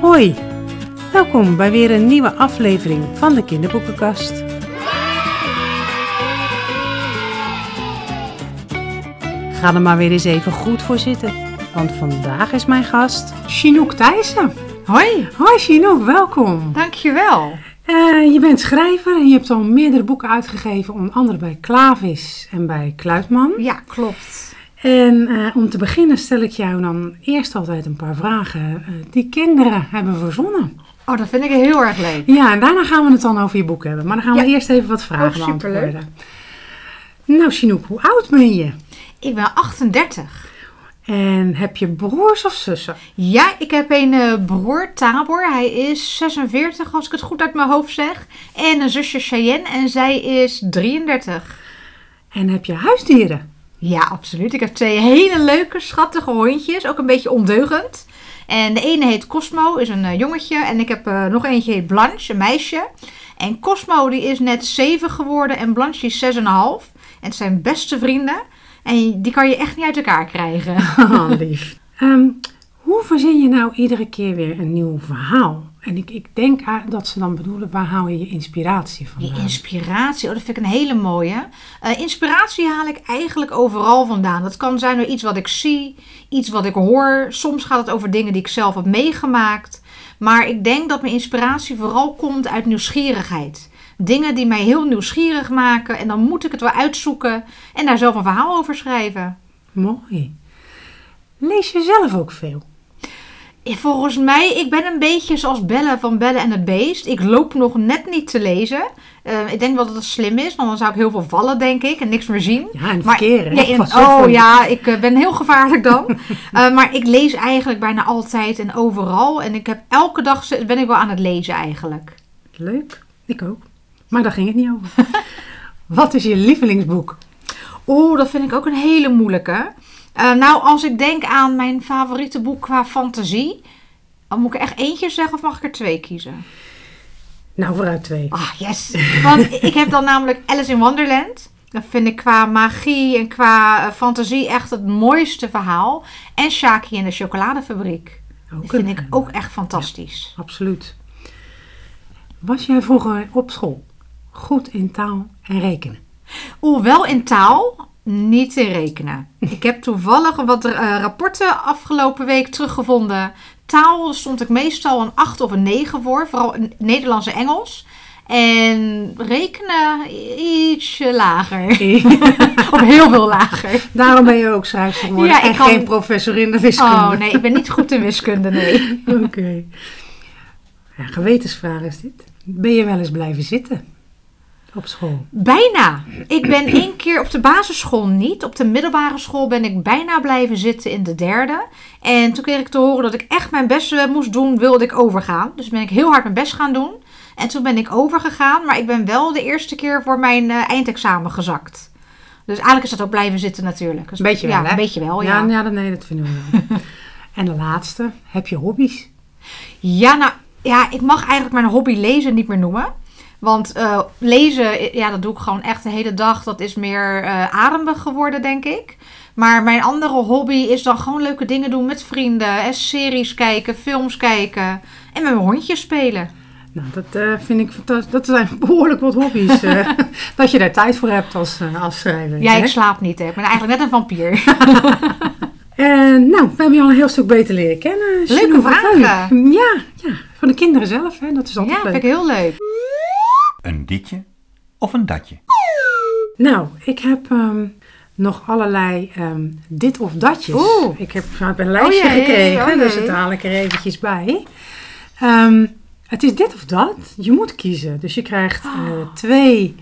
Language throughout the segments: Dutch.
Hoi, welkom bij weer een nieuwe aflevering van de Kinderboekenkast. Ga er maar weer eens even goed voor zitten, want vandaag is mijn gast Chinook Thijssen. Hoi, Hoi Chinook, welkom. dankjewel. Eh, je bent schrijver en je hebt al meerdere boeken uitgegeven, onder andere bij Klavis en bij Kluitman. Ja, klopt. En eh, om te beginnen stel ik jou dan eerst altijd een paar vragen eh, die kinderen hebben verzonnen. Oh, dat vind ik heel erg leuk. Ja, en daarna gaan we het dan over je boek hebben. Maar dan gaan we Ja. eerst even wat vragen Oh, superleuk. beantwoorden. Nou, Chinook, hoe oud ben je? Ik ben 38. En heb je broers of zussen? Ja, ik heb een eh, broer, Tabor. Hij is 46, als ik het goed uit mijn hoofd zeg. En een zusje, Cheyenne. En zij is 33. En heb je huisdieren? Ja, absoluut. Ik heb twee hele leuke, schattige hondjes. Ook een beetje ondeugend. En de ene heet Cosmo, is een eh, jongetje. En ik heb eh, nog eentje heet Blanche, een meisje. En Cosmo die is net 7 geworden en Blanche is 6,5. En het zijn beste vrienden. En die kan je echt niet uit elkaar krijgen. Oh, lief. Ehm, hoe verzin je nou iedere keer weer een nieuw verhaal? En ik, ik denk aan- dat ze dan bedoelen, waar haal je je inspiratie Je vandaan? inspiratie, oh, dat vind ik een hele mooie. Eh, inspiratie haal ik eigenlijk overal vandaan. Dat kan zijn door iets wat ik zie, iets wat ik hoor. Soms gaat het over dingen die ik zelf heb meegemaakt. Maar ik denk dat mijn inspiratie vooral komt uit nieuwsgierigheid. Dingen die mij heel nieuwsgierig maken. En dan moet ik het wel uitzoeken en daar zelf een verhaal over schrijven. Mooi. Lees je zelf ook veel? Volgens mij, ik ben een beetje zoals Belle van Belle en het Beest. Ik loop nog net niet te lezen. Eh, ik denk wel dat het slim is, want dan zou ik heel veel vallen, denk ik, en niks meer zien. Ja, en verkeer? Ja, in- oh ja, ik eh, ben heel gevaarlijk dan. Eh, maar ik lees eigenlijk bijna altijd en overal. En ik heb elke dag ben ik wel aan het lezen eigenlijk. Leuk. Ik ook. Maar daar ging het niet over. Wat is je lievelingsboek? Oeh, dat vind ik ook een hele moeilijke. Eh, nou, als ik denk aan mijn favoriete boek qua fantasie... Dan moet ik er echt eentje zeggen of mag ik er twee kiezen? Nou, vooruit twee. Ah, yes. Want ik heb dan namelijk Alice in Wonderland. Dat vind ik qua magie en qua eh, fantasie echt het mooiste verhaal. En Shaki en de chocoladefabriek. Ook Dat vind een- ik ook echt fantastisch. Absoluut. Was jij vroeger op school goed in taal en rekenen? Oeh, wel in taal, niet in rekenen. Ik heb toevallig wat eh, rapporten afgelopen week teruggevonden. Taal stond ik meestal een 8 of een 9 voor, vooral in Nederlands en Engels. En rekenen ietsje lager. of heel veel lager. Daarom ben je ook schrijfster geworden Ja, ik en kan- geen professor in de wiskunde. Oh nee, ik ben niet goed in wiskunde, nee. Oké. Ja, gewetensvraag is dit. Ben je wel eens blijven zitten op school? Bijna. Ik ben één keer op de basisschool niet. Op de middelbare school ben ik bijna blijven zitten in de derde. En toen kreeg ik te horen dat ik echt mijn best eh, moest doen, wilde ik overgaan. Dus ben ik heel hard mijn best gaan doen. En toen ben ik overgegaan, maar ik ben wel de eerste keer voor mijn eh, eindexamen gezakt. Dus eigenlijk is dat ook blijven zitten natuurlijk. Dus, Een beetje ja, wel, hè? Een beetje wel, ja, ja. ja, dat- nee, dat vinden we wel. en de laatste, heb je hobby's? Ja, nou, ja, ik mag eigenlijk mijn hobby lezen niet meer noemen. Want eh, lezen, ja, dat doe ik gewoon echt de hele dag. Dat is meer eh ademig geworden, denk ik. Maar mijn andere hobby is dan gewoon leuke dingen doen met vrienden. En series kijken, films kijken. En met mijn hondjes spelen. Nou, dat eh, vind ik fantastisch. Dat zijn behoorlijk wat hobby's. dat je daar tijd voor hebt als, als schrijver. Ja, hè? ik slaap niet, hè. Ik ben eigenlijk net een vampier. En nou, we hebben je al een heel stuk beter leren kennen. Leuke vragen. Ja, ja, van de kinderen zelf. Hè? Dat is Ja, altijd vind leuk. ik heel leuk. Een ditje of een datje? Nou, ik heb ehm, nog allerlei ehm, dit of datjes. Oeh. Ik heb, ik heb een lijstje jee, gekregen, oh dus dat haal ik er eventjes bij. Ehm, het is dit of dat. Je moet kiezen. Dus je krijgt eh, twee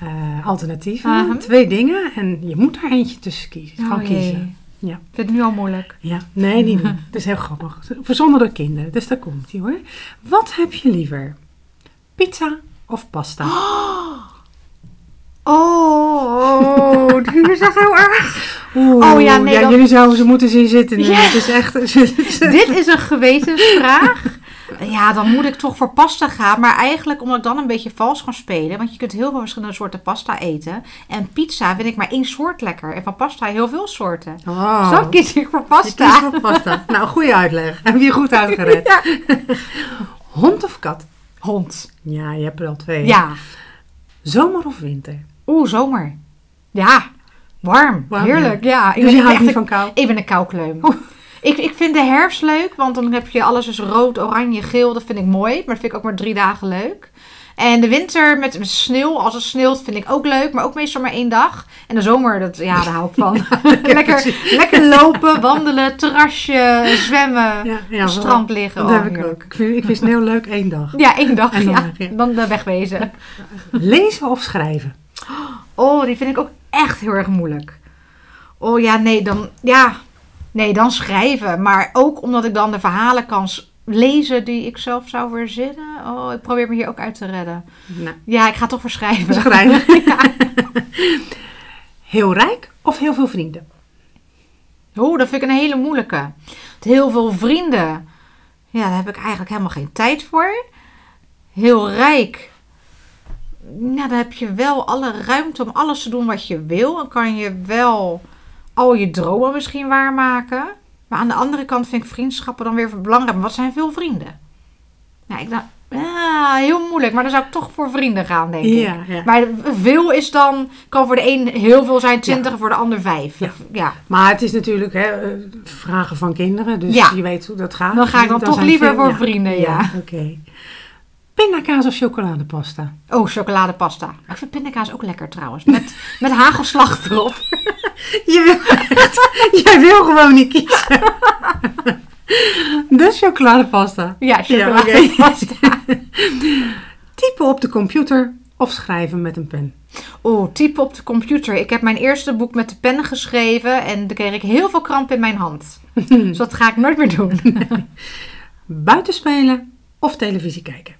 eh, alternatieven, twee dingen. En je moet er eentje tussen kiezen. Gewoon Oh, jee. kiezen. Ja. Ik vind het nu al moeilijk. Ja, nee, niet. Het is heel grappig. Verzonnen door kinderen, dus daar komt hij hoor. Wat heb je liever? Pizza of pasta? Oh, die is echt heel erg. Oeh, Oh ja, nee, dan- jullie zouden ze moeten zien zitten. Ja. Het is echt... Dit is een gewetensvraag. Ja, dan moet ik toch voor pasta gaan. Maar eigenlijk omdat ik dan een beetje vals ga spelen. Want je kunt heel veel verschillende soorten pasta eten. En pizza vind ik maar één soort lekker. En van pasta heel veel soorten. Oh. Zo kies ik voor pasta. voor pasta. Nou, goede uitleg. Heb je je goed uitgered. Ja. Hond of kat? Hond. Ja, je hebt er al twee. Ja. Zomer of winter? Oeh, zomer. Ja. Warm. Warm, Heerlijk. Ja. Ik Dus je ben houdt echt niet een- van kou? Ik ben een koukleum. Ik, ik vind de herfst leuk, want dan heb je alles is rood, oranje, geel. Dat vind ik mooi, maar dat vind ik ook maar drie dagen leuk. En de winter met met sneeuw, als het sneeuwt, vind ik ook leuk, maar ook meestal maar één dag. En de zomer, dat, ja, daar hou ik van. lekker, lekker lopen, wandelen, terrasje, zwemmen, Ja, ja op het strand liggen. Dat Oh, heb ik ook. Ik vind, ik vind sneeuw leuk één dag. Ja, één dag, dan ja. Dan eh, wegwezen. Lezen of schrijven? Oh, die vind ik ook echt heel erg moeilijk. Oh ja, nee, dan, ja, nee, dan schrijven. Maar ook omdat ik dan de verhalen kan lezen die ik zelf zou verzinnen. Oh, ik probeer me hier ook uit te redden. Nou, Ja, ik ga toch voor schrijven. schrijven. Heel rijk of heel veel vrienden? Oh, dat vind ik een hele moeilijke. Heel veel vrienden. Ja, daar heb ik eigenlijk helemaal geen tijd voor. Heel rijk. Nou, dan heb je wel alle ruimte om alles te doen wat je wil. Dan kan je wel al je dromen misschien waarmaken. Maar aan de andere kant vind ik vriendschappen dan weer belangrijk. Maar wat zijn veel vrienden? Nou, ik dacht, ah, heel moeilijk. Maar dan zou ik toch voor vrienden gaan, denk ik. Ja, ja. Maar veel is dan, kan voor de een heel veel zijn, 20 en voor de ander 5. Ja. ja. Maar het is natuurlijk hè, eh, vragen van kinderen, dus Ja. je weet hoe dat gaat. Dan ga ik dan toch liever voor vrienden, ja. oké. Pindakaas of chocoladepasta? Oh, chocoladepasta. Maar Ik vind pindakaas ook lekker trouwens. Met, met hagelslag erop. Je wil echt, jij wil gewoon niet kiezen. dus chocoladepasta. Ja, chocoladepasta. Typen op de computer of schrijven met een pen? Oeh, typen op de computer. Ik heb mijn eerste boek met de pen geschreven. En dan kreeg ik heel veel kramp in mijn hand. Dus dat ga ik nooit meer doen. Buiten spelen of televisie kijken?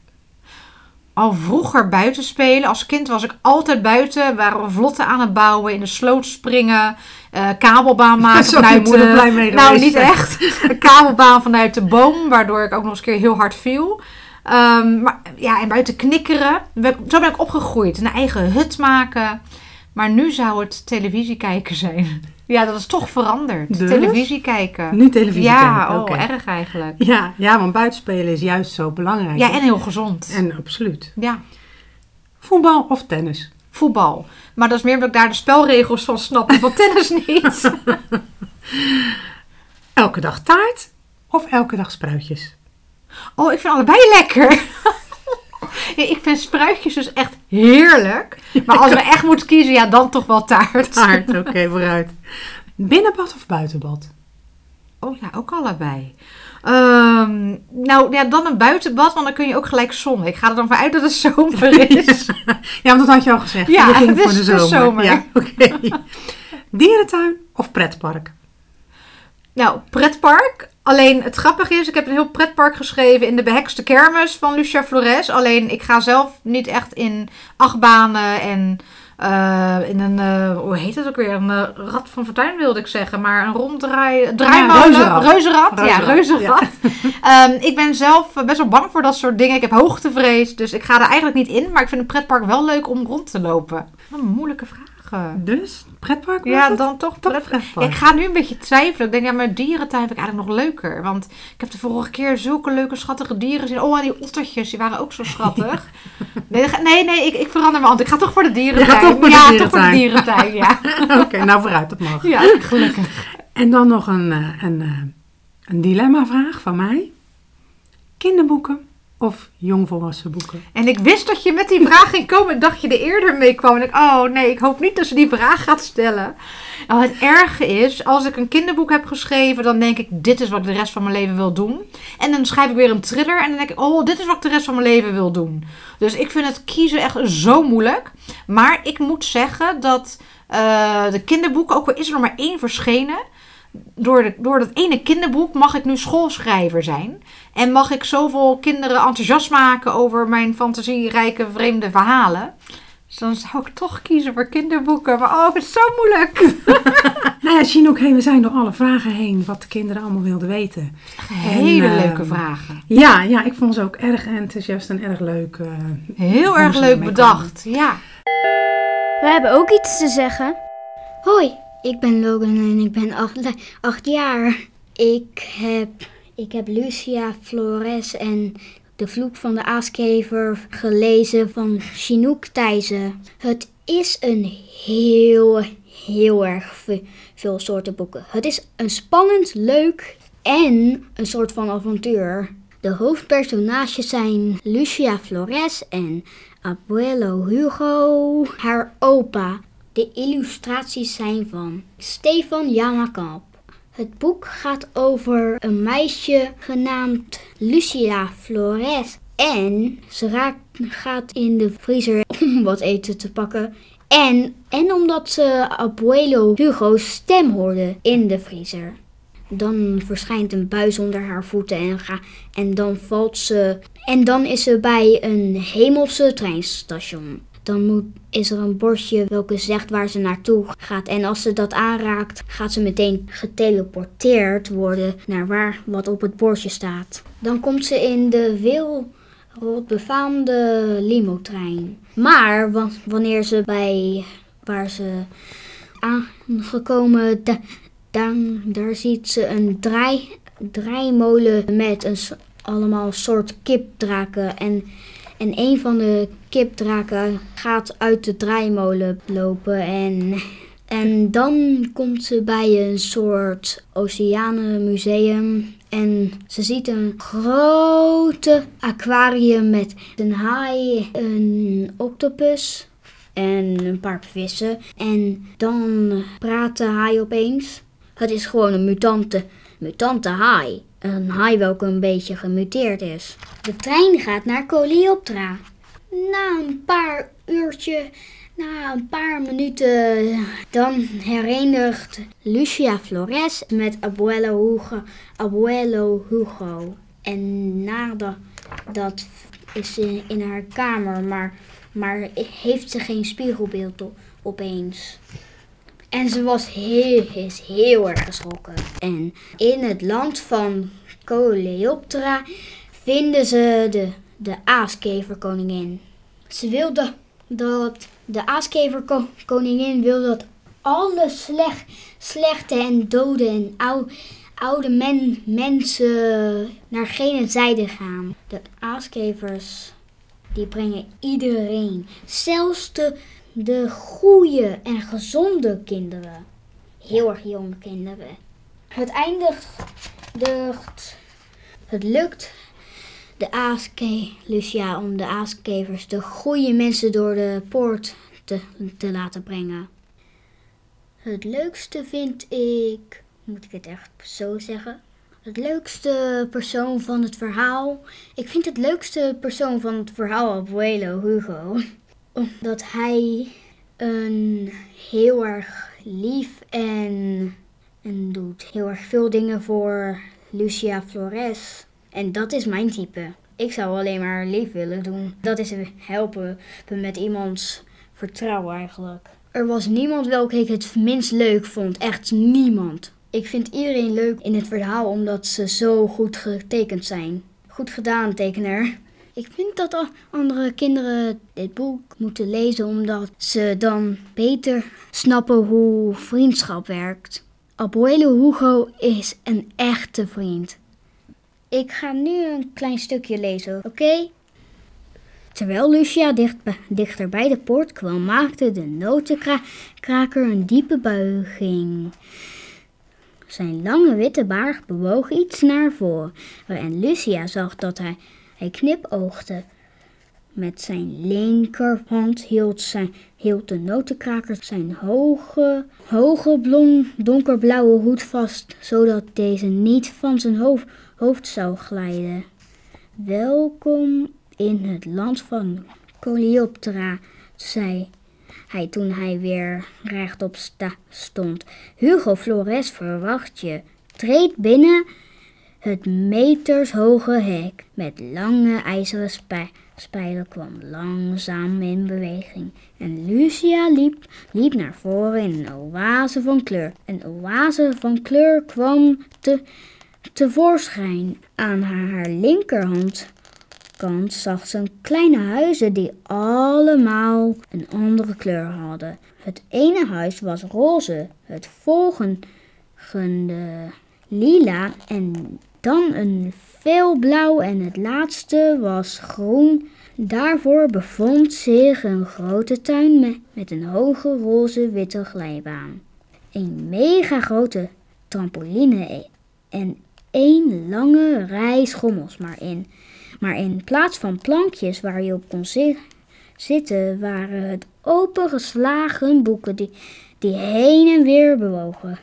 Al vroeger buiten spelen. Als kind was ik altijd buiten. Waren we vlotten aan het bouwen. In de sloot springen. eh, kabelbaan maken. Zo vanuit, moeder blij mee Nou, geweest. niet echt. Een kabelbaan vanuit de boom. Waardoor ik ook nog eens een keer heel hard viel. Ehm, maar ja, en buiten knikkeren. Zo ben ik opgegroeid. Een eigen hut maken. Maar nu zou het televisie kijken zijn. Ja, dat is toch veranderd. Dus? Televisie kijken. Nu televisie ja, kijken. oh, oké. erg eigenlijk. Ja, ja, want buitenspelen is juist zo belangrijk. Ja, en heel gezond. En absoluut. Ja. Voetbal of tennis? voetbal. Maar dat is meer omdat ik daar de spelregels van snap en van tennis niet. Elke dag taart of elke dag spruitjes? Oh, ik vind allebei lekker. Ja, ik vind spruitjes dus echt heerlijk. Maar als we echt moeten kiezen, ja, dan toch wel taart. Taart, oké, vooruit. Binnenbad of buitenbad? Oh ja, ook allebei. Ehm, nou ja, dan een buitenbad, want dan kun je ook gelijk zonnen. Ik ga er dan vanuit dat het zomer is. Ja, want dat had je al gezegd. Ja, je ging voor is de de zomer. zomer. Ja, oké. Dierentuin of pretpark? Nou, pretpark. Alleen het grappige is, ik heb een heel pretpark geschreven in de behekste kermis van Lucia Flores. Alleen ik ga zelf niet echt in achtbanen en eh, in een, eh, hoe heet het ook weer? Een eh, rad van fortuin wilde ik zeggen, maar een ronddraai, draaimolen. reuzenrad. Reuzenrad, ja, Reuzenrad, reuzenrad. Ehm, ik ben zelf best wel bang voor dat soort dingen. Ik heb hoogtevrees, dus ik ga er eigenlijk niet in. Maar ik vind een pretpark wel leuk om rond te lopen. Wat een moeilijke Dus, pretpark? Ja, het? dan toch Toch pretpark. Ik ga nu een beetje twijfelen. Ik denk, ja, maar dierentuin vind ik eigenlijk nog leuker. Want ik heb de vorige keer zulke leuke, schattige dieren gezien. Oh, en die ottertjes, die waren ook zo schattig. nee, nee, nee ik, ik verander mijn hand. Ik ga toch voor de dierentuin. Gaat toch voor de ja, dierentuin. toch voor de dierentuin, ja. Oké, nou vooruit, dat mag. ja, gelukkig. En dan nog een, eh, een, eh, een dilemma-vraag van mij. Kinderboeken of jongvolwassen boeken? En ik wist dat je met die vraag ging komen. Ik dacht je er eerder mee kwam. En ik, oh nee, ik hoop niet dat ze die vraag gaat stellen. Nou, het erge is, als ik een kinderboek heb geschreven, dan denk ik, dit is wat ik de rest van mijn leven wil doen. En dan schrijf ik weer een thriller en dan denk ik, oh, dit is wat ik de rest van mijn leven wil doen. Dus ik vind het kiezen echt zo moeilijk. Maar ik moet zeggen dat eh, de kinderboeken, ook al is er nog maar één verschenen, door, de, door dat ene kinderboek mag ik nu schoolschrijver zijn. En mag ik zoveel kinderen enthousiast maken over mijn fantasierijke vreemde verhalen. Dus dan zou ik toch kiezen voor kinderboeken. Maar oh, het is zo moeilijk. Nou ja, Chinook, we zijn door alle vragen heen wat de kinderen allemaal wilden weten. Hele En, leuke ehm, vragen. Ja, ja, ik vond ze ook erg enthousiast en erg leuk. eh, Heel erg leuk bedacht. Ja. We hebben ook iets te zeggen. Hoi, ik ben Logan en ik ben acht, jaar. Ik heb, ik heb Lucia Flores en De Vloek van de Aaskever gelezen van Chinook Thijssen. Het is een heel, heel erg ve- veel soorten boeken. Het is een spannend, leuk en een soort van avontuur. De hoofdpersonages zijn Lucia Flores en Abuelo Hugo, haar opa. De illustraties zijn van Stefan Jamakamp. Het boek gaat over een meisje genaamd Lucia Flores. En ze raakt, gaat in de vriezer om wat eten te pakken. En, en omdat ze Abuelo Hugo's stem hoorde in de vriezer. Dan verschijnt een buis onder haar voeten en, ga, en dan valt ze. En dan is ze bij een hemelse treinstation. Dan moet, is er een bordje welke zegt waar ze naartoe gaat. En als ze dat aanraakt, gaat ze meteen geteleporteerd worden naar waar wat op het bordje staat. Dan komt ze in de wereldbefaamde limo-trein. Maar wa- wanneer ze bij waar ze aangekomen, da- dan, daar ziet ze een draai, draaimolen met een, allemaal soort kipdraken. En, en een van de kipdraken gaat uit de draaimolen lopen. En, en dan komt ze bij een soort oceanenmuseum. En ze ziet een grote aquarium met een haai, een octopus en een paar vissen. En dan praat de haai opeens. Het is gewoon een mutante, mutante haai. Een haai welke een beetje gemuteerd is. De trein gaat naar Coleoptera. Na een paar uurtje, na een paar minuten, dan herenigt Lucia Flores met Abuelo Hugo. Abuelo Hugo. En nadat dat is ze in haar kamer, maar, maar heeft ze geen spiegelbeeld op, opeens. En ze was heel, is heel erg geschrokken. En in het land van Coleoptera vinden ze de, de aaskeverkoningin. Ze wilde dat de aaskeverkoningin wil dat alle slecht, slechte en dode en ou, oude men, mensen naar geen zijde gaan. De aaskevers die brengen iedereen, zelfs de, de goede en gezonde kinderen. Heel erg jonge kinderen. Het eindigt, de, het lukt de aaske, Lucia om de aaskevers, de goede mensen door de poort te, te laten brengen. Het leukste vind ik, moet ik het echt zo zeggen? Het leukste persoon van het verhaal. Ik vind het leukste persoon van het verhaal Abuelo Hugo. Omdat hij een heel erg lief en, en doet heel erg veel dingen voor Lucia Flores. En dat is mijn type. Ik zou alleen maar lief willen doen. Dat is helpen met iemands vertrouwen eigenlijk. Er was niemand welke ik het minst leuk vond. Echt niemand. Ik vind iedereen leuk in het verhaal omdat ze zo goed getekend zijn. Goed gedaan, tekenaar. Ik vind dat andere kinderen dit boek moeten lezen omdat ze dan beter snappen hoe vriendschap werkt. Abuelo Hugo is een echte vriend. Ik ga nu een klein stukje lezen, oké? Terwijl Lucia dicht, dichter bij de poort kwam, maakte de notenkraker een diepe buiging. Zijn lange witte baard bewoog iets naar voren en Lucia zag dat hij, hij knipoogde. Met zijn linkerhand hield, zijn, hield de notenkraker zijn hoge, hoge blond, donkerblauwe hoed vast, zodat deze niet van zijn hoofd, hoofd zou glijden. Welkom in het land van Coleoptera, zei hij toen hij weer rechtop sta stond. Hugo Flores verwacht je. Treed binnen het metershoge hek met lange ijzeren spij- spijlen kwam langzaam in beweging. En Lucia liep, liep naar voren in een oase van kleur. Een oase van kleur kwam te, tevoorschijn. Aan haar, haar linkerhand kant zag ze kleine huizen die allemaal een andere kleur hadden. Het ene huis was roze, het volgende lila en dan een veel blauw en het laatste was groen. Daarvoor bevond zich een grote tuin me- met een hoge roze witte glijbaan. Een mega grote trampoline e- en één lange rij schommels. Maar in, maar in plaats van plankjes waar je op kon zi- zitten, waren het opengeslagen boeken die, die heen en weer bewogen.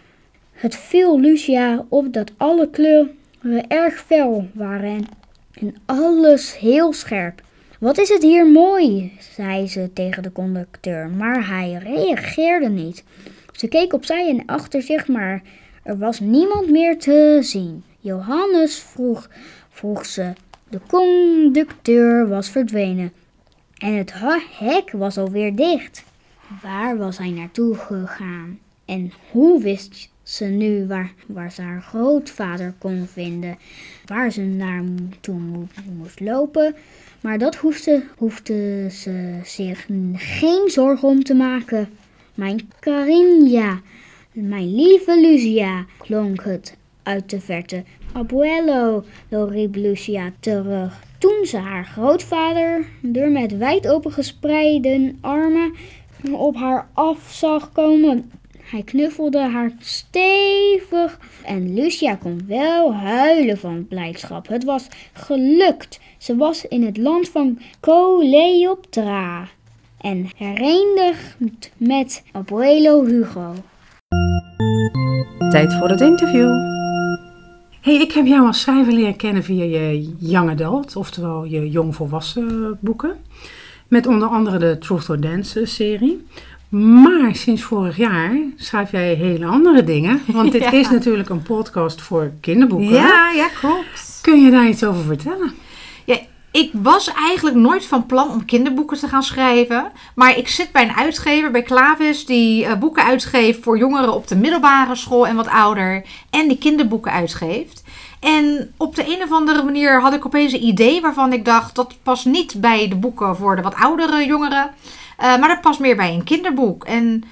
Het viel Lucia op dat alle kleuren erg fel waren en, alles heel scherp. Wat is het hier mooi, zei ze tegen de conducteur, maar hij reageerde niet. Ze keek opzij en achter zich, maar er was niemand meer te zien. Johannes vroeg, vroeg ze. De conducteur was verdwenen en het hek was alweer dicht. Waar was hij naartoe gegaan? En hoe wist ze nu waar, waar ze haar grootvader kon vinden? Waar ze naartoe mo- moest lopen? Maar dat hoefde, hoefde ze zich geen zorgen om te maken. Mijn Carinja, mijn lieve Lucia, klonk het uit de verte. Abuelo, riep Lucia terug. Toen ze haar grootvader er met wijd open gespreide armen op haar af zag komen. Hij knuffelde haar stevig en Lucia kon wel huilen van blijdschap. Het was gelukt. Ze was in het land van Coleoptra en herenigd met Abuelo Hugo. Tijd voor het interview. hey, ik heb jou als schrijver leren kennen via je young adult, oftewel je jongvolwassen boeken. Met onder andere de Truth or Dance serie. Maar sinds vorig jaar schrijf jij hele andere dingen. Want dit Ja. is natuurlijk een podcast voor kinderboeken. Ja, ja, klopt. Kun je daar iets over vertellen? Ja, ik was eigenlijk nooit van plan om kinderboeken te gaan schrijven. Maar ik zit bij een uitgever, bij Klavis, die eh, boeken uitgeeft voor jongeren op de middelbare school en wat ouder. En die kinderboeken uitgeeft. En op de een of andere manier had ik opeens een idee waarvan ik dacht, dat past niet bij de boeken voor de wat oudere jongeren. Eh, maar dat past meer bij een kinderboek. En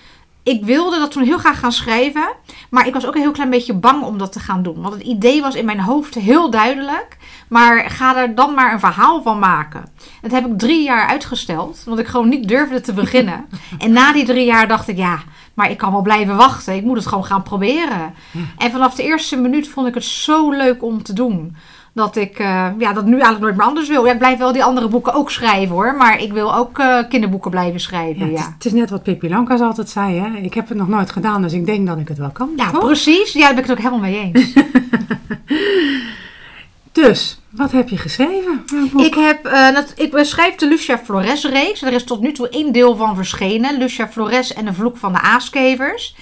ik wilde dat toen heel graag gaan schrijven. Maar ik was ook een heel klein beetje bang om dat te gaan doen. Want het idee was in mijn hoofd heel duidelijk. Maar ga er dan maar een verhaal van maken. Dat heb ik drie jaar uitgesteld. Want ik gewoon niet durfde te beginnen. en na die drie jaar dacht ik, ja, maar ik kan wel blijven wachten. Ik moet het gewoon gaan proberen. En vanaf de eerste minuut vond ik het zo leuk om te doen. Dat ik eh, ja, dat nu eigenlijk nooit meer anders wil. Ja, ik blijf wel die andere boeken ook schrijven hoor. Maar ik wil ook eh, kinderboeken blijven schrijven. Ja, Ja, het, is, het is net wat Pippi Lankas altijd zei. Hè? Ik heb het nog nooit gedaan, dus ik denk dat ik het wel kan. Ja, toch? precies. Ja, daar ben ik het ook helemaal mee eens. Dus, wat heb je geschreven? Ik, heb, eh, dat, ik beschrijf de Lucia Flores reeks. Er is tot nu toe één deel van verschenen. Lucia Flores en de vloek van de aaskevers.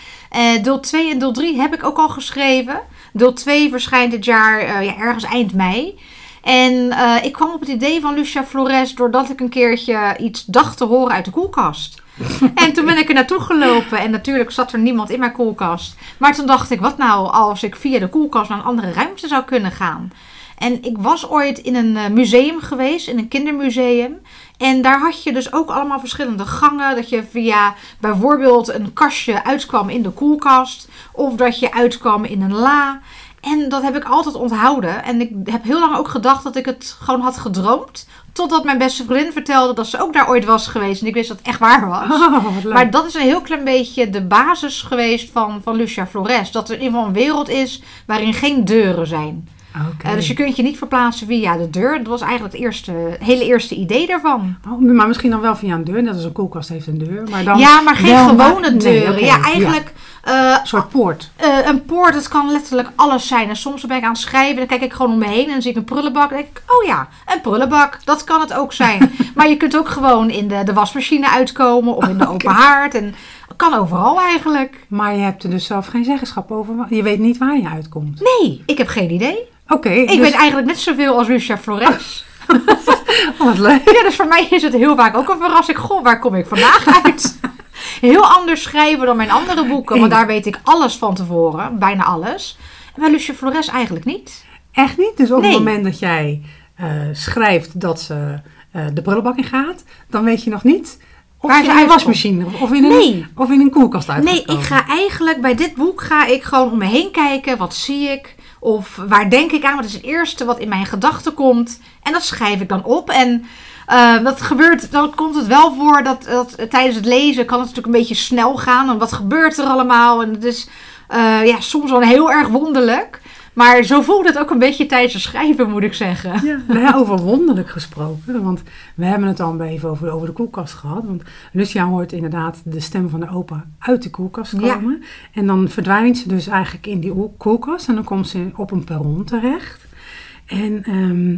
Deel 2 en deel 3 heb ik ook al geschreven. Deel 2 verschijnt dit jaar eh, ja, ergens eind mei. En eh, ik kwam op het idee van Lucia Flores doordat ik een keertje iets dacht te horen uit de koelkast. en toen ben ik er naartoe gelopen en natuurlijk zat er niemand in mijn koelkast. Maar toen dacht ik, wat nou als ik via de koelkast naar een andere ruimte zou kunnen gaan? En ik was ooit in een eh, museum geweest, in een kindermuseum. En daar had je dus ook allemaal verschillende gangen. Dat je via bijvoorbeeld een kastje uitkwam in de koelkast. Of dat je uitkwam in een la. En dat heb ik altijd onthouden. En ik heb heel lang ook gedacht dat ik het gewoon had gedroomd. Totdat mijn beste vriendin vertelde dat ze ook daar ooit was geweest. En ik wist dat het echt waar was. Oh. Maar dat is een heel klein beetje de basis geweest van, van Lucia Flores. Dat er in ieder geval een wereld is waarin geen deuren zijn. Eh, dus je kunt je niet verplaatsen via de deur. Dat was eigenlijk het, eerste, het hele eerste idee daarvan. Oh, maar misschien dan wel via een deur, net als een koelkast heeft een deur. Maar dan ja, maar geen gewone nee, deuren. ja, eigenlijk eh, Een soort poort. eh, een poort, het kan letterlijk alles zijn. En soms ben ik aan het schrijven, dan kijk ik gewoon om me heen en dan zie ik een prullenbak. En denk ik, oh ja, een prullenbak, dat kan het ook zijn. maar je kunt ook gewoon in de, de wasmachine uitkomen of in de open haard. En kan overal eigenlijk. Maar je hebt er dus zelf geen zeggenschap over. Je weet niet waar je uitkomt. Nee, ik heb geen idee. Oké, Ik dus- weet eigenlijk net zoveel als Lucia Flores. Oh, wat leuk. Ja, dus voor mij is het heel vaak ook een verrassing. Goh, waar kom ik vandaag uit? Heel anders schrijven dan mijn andere boeken. Want daar weet ik alles van tevoren. Bijna alles. En bij Lucie Flores eigenlijk niet. Echt niet? Dus op Nee. het moment dat jij eh, schrijft dat ze eh, de prullenbak in gaat, dan weet je nog niet of Waar in een wasmachine of in een, Nee. of in een koelkast uit Nee, ik ga eigenlijk bij dit boek ga ik gewoon om me heen kijken. Wat zie ik? Of waar denk ik aan? Wat is het eerste wat in mijn gedachten komt? En dat schrijf ik dan op. En eh, dat gebeurt, dan komt het wel voor dat, dat eh, tijdens het lezen kan het natuurlijk een beetje snel gaan. En wat gebeurt er allemaal? En het is eh, ja, soms wel heel erg wonderlijk. Maar zo voelt het ook een beetje tijdens het schrijven, moet ik zeggen. Ja, nou over wonderlijk gesproken. Want we hebben het al even over, over de koelkast gehad. Want Lucia hoort inderdaad de stem van de opa uit de koelkast Ja. komen. En dan verdwijnt ze dus eigenlijk in die koelkast. En dan komt ze op een perron terecht. En ehm,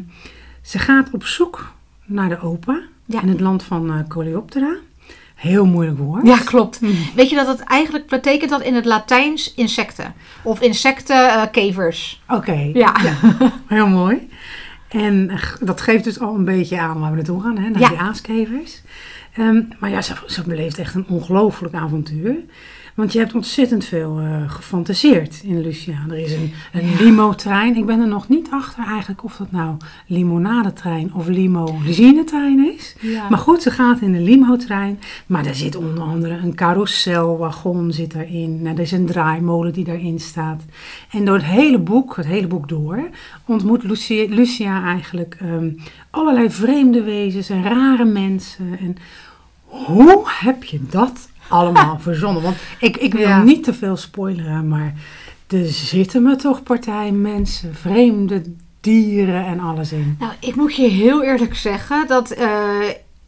ze gaat op zoek naar de opa Ja. in het land van eh Coleoptera. Heel moeilijk woord. Ja, klopt. Weet je dat het eigenlijk betekent dat in het Latijns insecten? Of insecten, eh, kevers. Oké, Ja. heel mooi. En dat geeft dus al een beetje aan waar we naartoe gaan, hè, naar Ja. die aaskevers. Ehm, maar ja, ze, ze beleeft echt een ongelooflijk avontuur. Want je hebt ontzettend veel eh, gefantaseerd in Lucia. Er is een, een limo-trein. Ik ben er nog niet achter eigenlijk of dat nou limonadetrein of limousine-trein is. Ja. Maar goed, ze gaat in de limo-trein. Maar daar zit onder andere een carouselwagon zit daarin. Nou, er is een draaimolen die daarin staat. En door het hele boek, het hele boek door, ontmoet Lucia, Lucia eigenlijk ehm, allerlei vreemde wezens en rare mensen. En hoe heb je dat allemaal verzonnen? Want ik, ik wil Ja. niet te veel spoileren, maar er zitten me toch partij mensen, vreemde dieren en alles in. Nou, ik moet je heel eerlijk zeggen dat eh,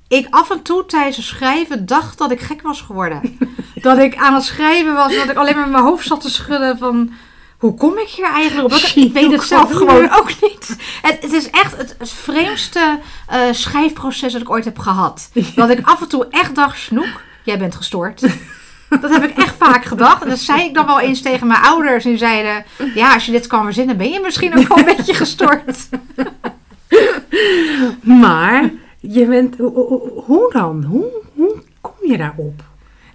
ik af en toe tijdens het schrijven dacht dat ik gek was geworden. dat ik aan het schrijven was, dat ik alleen maar met mijn hoofd zat te schudden van... Hoe kom ik hier eigenlijk op? Ik, ik weet het zelf gewoon ook niet. Het, het is echt het, het vreemdste eh, schrijfproces dat ik ooit heb gehad. Dat ik af en toe echt dacht, Snoek, jij bent gestoord. Dat heb ik echt vaak gedacht. En dat zei ik dan wel eens tegen mijn ouders. En die zeiden, ja, als je dit kan verzinnen, ben je misschien ook wel een beetje gestoord. Maar je bent, ho- ho- hoe dan? Hoe, hoe kom je daarop?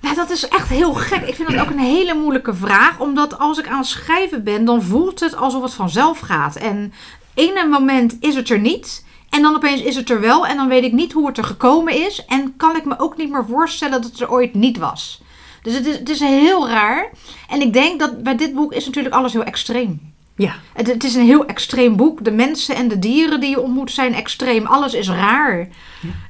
Nou, dat is echt heel gek. Ik vind dat ook een hele moeilijke vraag. Omdat als ik aan het schrijven ben, dan voelt het alsof het vanzelf gaat. En ene moment is het er niet. En dan opeens is het er wel. En dan weet ik niet hoe het er gekomen is. En kan ik me ook niet meer voorstellen dat het er ooit niet was. Dus het is, het is heel raar. En ik denk dat bij dit boek is natuurlijk alles heel extreem. Ja, Het, het is een heel extreem boek. De mensen en de dieren die je ontmoet zijn extreem. Alles is raar.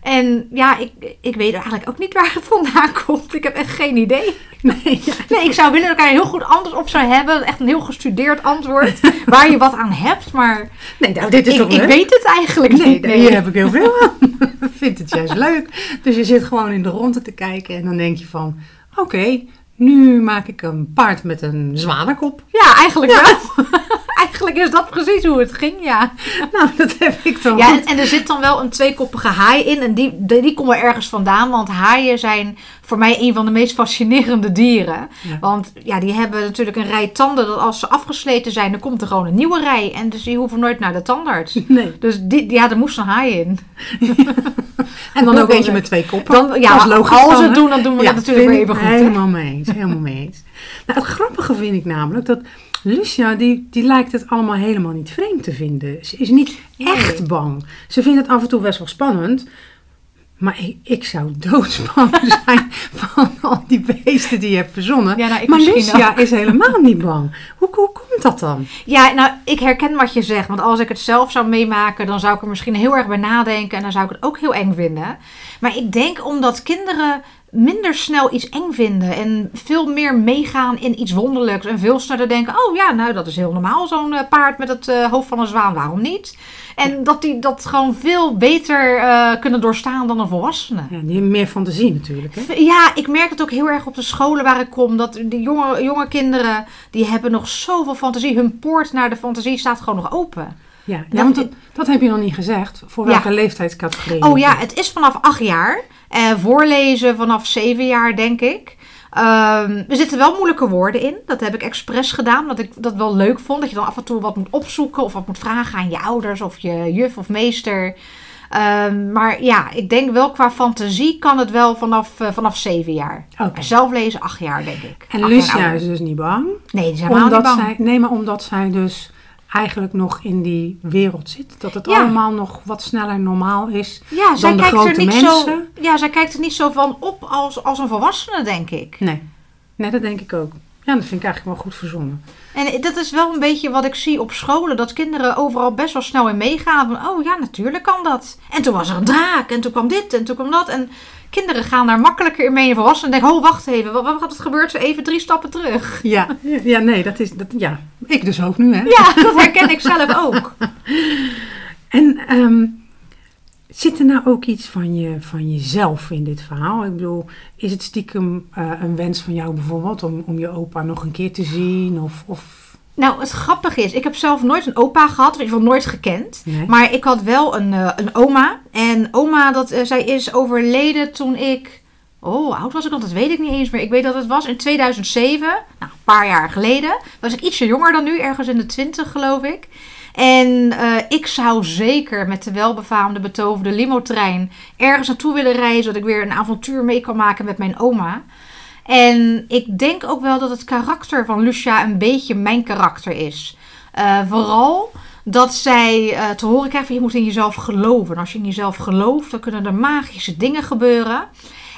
En ja, ik, ik weet eigenlijk ook niet waar het vandaan komt. Ik heb echt geen idee. nee, ja. Nee, ik zou willen dat ik daar een heel goed antwoord op zou hebben. Echt een heel gestudeerd antwoord. waar je wat aan hebt. Maar nee nou, dit is ik, toch ik leuk? weet het eigenlijk Nee, niet. nee, hier heb ik heel veel aan. Ik vind het juist leuk. Dus je zit gewoon in de ronde te kijken en dan denk je van... Oké, nu maak ik een paard met een zwanenkop. Ja, eigenlijk wel. Eigenlijk is dat precies hoe het ging, ja. Nou, dat heb ik dan Ja, en, en er zit dan wel een tweekoppige haai in. En die, die, die komen ergens vandaan. Want haaien zijn voor mij een van de meest fascinerende dieren. Ja. Want ja, die hebben natuurlijk een rij tanden. Dat als ze afgesleten zijn, dan komt er gewoon een nieuwe rij. En dus die hoeven nooit naar de tandarts. Nee. Dus die, ja, er moest een haai in. En dan ook eentje met twee koppen. Dan, ja, logisch als we dan, het doen, dan doen we Ja, dat natuurlijk weer even goed. Helemaal mee eens, helemaal mee eens. Nou, het grappige vind ik namelijk dat Lucia, die, die lijkt het allemaal helemaal niet vreemd te vinden. Ze is niet echt bang. Ze vindt het af en toe best wel spannend. Maar ik, ik zou doodsbang zijn van al die beesten die je hebt verzonnen. Ja, nou, maar Lucia ook. is helemaal niet bang. Hoe, hoe komt dat dan? Ja, nou, ik herken wat je zegt. Want als ik het zelf zou meemaken, dan zou ik er misschien heel erg bij nadenken. En dan zou ik het ook heel eng vinden. Maar ik denk omdat kinderen minder snel iets eng vinden. En veel meer meegaan in iets wonderlijks. En veel sneller denken, oh ja, nou dat is heel normaal. Zo'n eh, paard met het eh, hoofd van een zwaan, waarom niet? En dat die dat gewoon veel beter eh, kunnen doorstaan dan een volwassene. Ja, die hebben meer fantasie natuurlijk. Hè? Ja, ik merk het ook heel erg op de scholen waar ik kom. Dat de jonge, jonge kinderen, die hebben nog zoveel fantasie. Hun poort naar de fantasie staat gewoon nog open. Ja, ja, want dat, dat heb je nog niet gezegd. Voor welke Ja. leeftijdscategorie? Oh ja, het is vanaf acht jaar. Eh, voorlezen vanaf zeven jaar, denk ik. Ehm, er zitten wel moeilijke woorden in. Dat heb ik expres gedaan, omdat ik dat wel leuk vond. Dat je dan af en toe wat moet opzoeken of wat moet vragen aan je ouders of je juf of meester. Ehm, maar ja, ik denk wel qua fantasie kan het wel vanaf, eh, vanaf zeven jaar. Maar Zelf lezen acht jaar, denk ik. En Lucia is dus niet bang. Nee, die zijn helemaal Omdat niet bang. zij, nee, maar omdat zij dus eigenlijk nog in die wereld zit. Dat het Ja. allemaal nog wat sneller normaal is. Ja, zij de kijkt er niet zo, mensen. ja, zij kijkt er niet zo van op als, als een volwassene, denk ik. Nee. nee, dat denk ik ook. Ja, dat vind ik eigenlijk wel goed verzonnen. En dat is wel een beetje wat ik zie op scholen. Dat kinderen overal best wel snel in meegaan. Van, oh ja, natuurlijk kan dat. En toen was er een draak. En toen kwam dit. En toen kwam dat. En kinderen gaan daar makkelijker in mee dan volwassenen. En denken, oh wacht even. Wat, wat het gebeurt? Ze even drie stappen terug. Ja, ja nee, dat is... Dat, ja, ik dus ook nu, hè. Ja, dat herken ik zelf ook. En ehm, zit er nou ook iets van, je, van jezelf in dit verhaal? Ik bedoel, is het stiekem eh, een wens van jou bijvoorbeeld om, om je opa nog een keer te zien? Of, of... Nou, het grappige is, ik heb zelf nooit een opa gehad. Of in ieder geval nooit gekend. Nee? Maar ik had wel een, eh, een oma. En oma, dat, eh, zij is overleden toen ik... Oh, hoe oud was ik dan? Dat weet ik niet eens meer. Ik weet dat het was in 2007. Nou, een paar jaar geleden. Was ik ietsje jonger dan nu. Ergens in de twintig, geloof ik. En eh, ik zou zeker met de welbefaamde betoverde limo-trein ergens naartoe willen reizen. Dat ik weer een avontuur mee kan maken met mijn oma. En ik denk ook wel dat het karakter van Lucia een beetje mijn karakter is. Eh, vooral dat zij eh, te horen krijgt je moet in jezelf geloven. En als je in jezelf gelooft, dan kunnen er magische dingen gebeuren.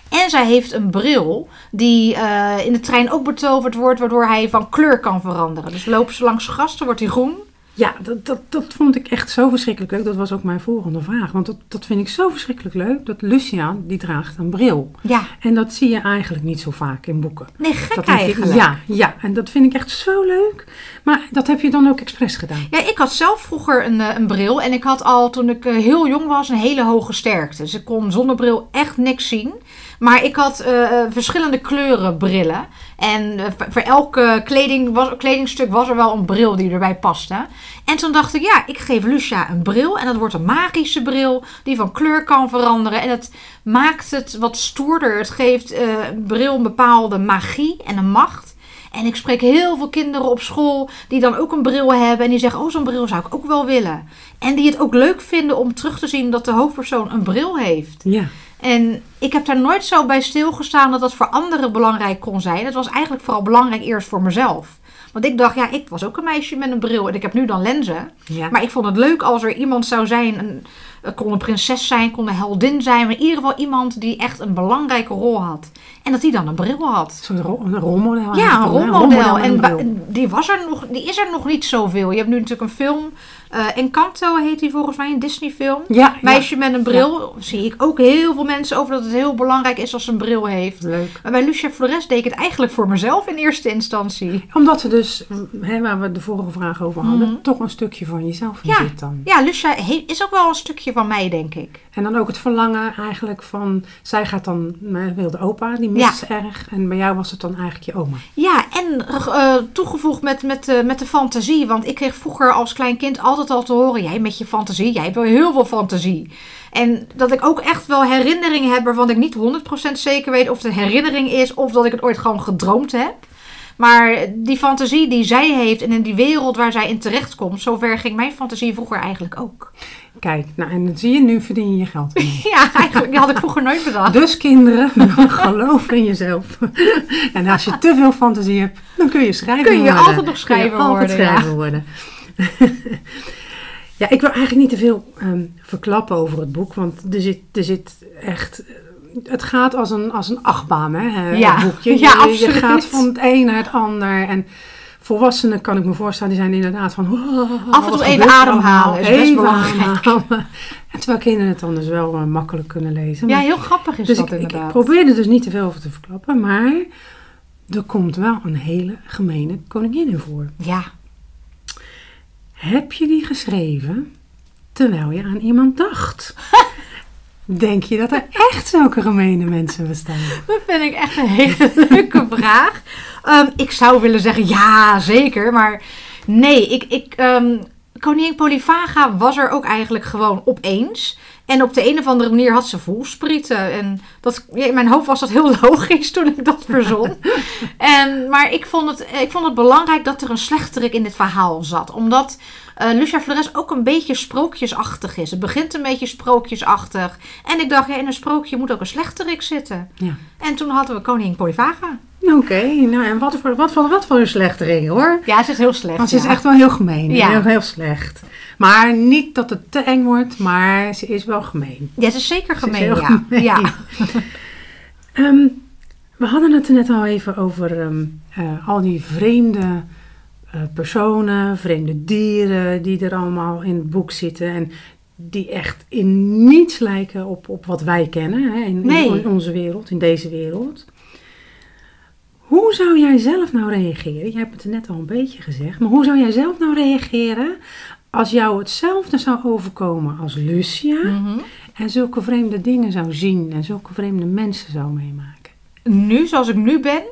En zij heeft een bril die eh, in de trein ook betoverd wordt, waardoor hij van kleur kan veranderen. Dus lopen ze langs gras, dan wordt hij groen. Ja, dat, dat, dat vond ik echt zo verschrikkelijk leuk. Dat was ook mijn volgende vraag. Want dat, dat vind ik zo verschrikkelijk leuk. Dat Lucia, die draagt een bril. Ja, En dat zie je eigenlijk niet zo vaak in boeken. nee, gek Dat ik- eigenlijk. ja, ja, en dat vind ik echt zo leuk. Maar dat heb je dan ook expres gedaan. Ja, ik had zelf vroeger een, eh, een bril en ik had al toen ik eh, heel jong was een hele hoge sterkte. Dus ik kon zonder bril echt niks zien. Maar ik had eh, eh, verschillende kleuren brillen. En eh, voor- elke kleding kledingstuk was er wel een bril die erbij paste. En toen dacht ik, ja, ik geef Lucia een bril. En dat wordt een magische bril die van kleur kan veranderen. En het maakt het wat stoerder. Het geeft een bril een bepaalde magie en een macht. En ik spreek heel veel kinderen op school die dan ook een bril hebben. En die zeggen, oh, zo'n bril zou ik ook wel willen. En die het ook leuk vinden om terug te zien dat de hoofdpersoon een bril heeft. Ja, En ik heb daar nooit zo bij stilgestaan dat dat voor anderen belangrijk kon zijn. Het was eigenlijk vooral belangrijk eerst voor mezelf. Want ik dacht, ja, ik was ook een meisje met een bril en ik heb nu dan lenzen. ja. Maar ik vond het leuk als er iemand zou zijn, een, het kon een prinses zijn, kon een heldin zijn. Maar in ieder geval iemand die echt een belangrijke rol had. En dat die dan een bril had. Een soort ro- een rolmodel. Ja, een rolmodel. En die, was er nog, die is er nog niet zoveel. Je hebt nu natuurlijk een film. eh Encanto heet die volgens mij, een Disney film. Ja, Meisje met een bril. Zie ik ook heel veel mensen over dat het heel belangrijk is als ze een bril heeft. leuk. Maar bij Lucia Flores deed ik het eigenlijk voor mezelf in eerste instantie. Omdat er dus, hè, waar we de vorige vraag over hadden, Mhm. toch een stukje van jezelf in zit dan. Ja, Lucia is ook wel een stukje van mij, denk ik. En dan ook het verlangen eigenlijk van, zij gaat dan, hè, wilde opa, die mist Ja. ze erg. En bij jou was het dan eigenlijk je oma. Ja, en eh, toegevoegd met, met, eh, met de fantasie. Want ik kreeg vroeger als klein kind altijd al te horen... jij met je fantasie, jij hebt wel heel veel fantasie. En dat ik ook echt wel herinneringen heb... waarvan ik niet 100% zeker weet of het een herinnering is... of dat ik het ooit gewoon gedroomd heb. Maar die fantasie die zij heeft en in die wereld waar zij in terechtkomt... zover ging mijn fantasie vroeger eigenlijk ook. Kijk, nou en dan zie je, nu verdien je je geld. Ja, eigenlijk die had ik vroeger nooit bedacht. Dus kinderen, geloof in jezelf. En als je te veel fantasie hebt, dan kun je schrijver Kun je worden. altijd nog schrijver Kun je altijd worden, ja. worden. Ja, ik wil eigenlijk niet te veel ehm, verklappen over het boek, want er zit, er zit echt... Het gaat als een, als een achtbaan, hè, Ja. het boekje. Ja, je, gaat van het een naar het ander. En volwassenen, kan ik me voorstellen, die zijn inderdaad van... Af en toe even ademhalen is best Even belangrijk. ademhalen. En terwijl kinderen het dan dus wel eh, makkelijk kunnen lezen. Ja, heel grappig is dus dat ik, ik inderdaad. probeer er dus niet te veel over te verklappen, maar er komt wel een hele gemene koningin in voor. Ja, Heb je die geschreven terwijl je aan iemand dacht? Denk je dat er echt zulke gemene mensen bestaan? Dat vind ik echt een hele leuke vraag. Ehm, ik zou willen zeggen ja, zeker. Maar nee, ik, ik, ehm, koningin Polyphaga was er ook eigenlijk gewoon opeens. En op de een of andere manier had ze voelsprieten. En dat, ja, in mijn hoofd was dat heel logisch toen ik dat verzon. en, maar ik vond, het, ik vond het belangrijk dat er een slechterik in dit verhaal zat. Omdat eh Lucia Flores ook een beetje sprookjesachtig is. Het begint een beetje sprookjesachtig. En ik dacht, ja, in een sprookje moet ook een slechterik zitten. Ja. En toen hadden we koningin Polyphaga. Oké, nou en wat voor, wat voor, wat voor een slechterik hoor. Ja, ze is heel slecht. Want ze is echt wel heel gemeen. Ja. Heel, heel slecht. Maar niet dat het te eng wordt, maar ze is wel gemeen. Ja, ze is zeker Ze is gemeen, heel ja. gemeen. ja. Ehm, we hadden het er net al even over ehm, eh, al die vreemde eh, personen, vreemde dieren die er allemaal in het boek zitten. En die echt in niets lijken op, op wat wij kennen hè, in, Nee. in onze wereld, in deze wereld. Hoe zou jij zelf nou reageren? Je hebt het net al een beetje gezegd, maar hoe zou jij zelf nou reageren als jou hetzelfde zou overkomen als Lucia Mhm. en zulke vreemde dingen zou zien en zulke vreemde mensen zou meemaken? Nu, zoals ik nu ben,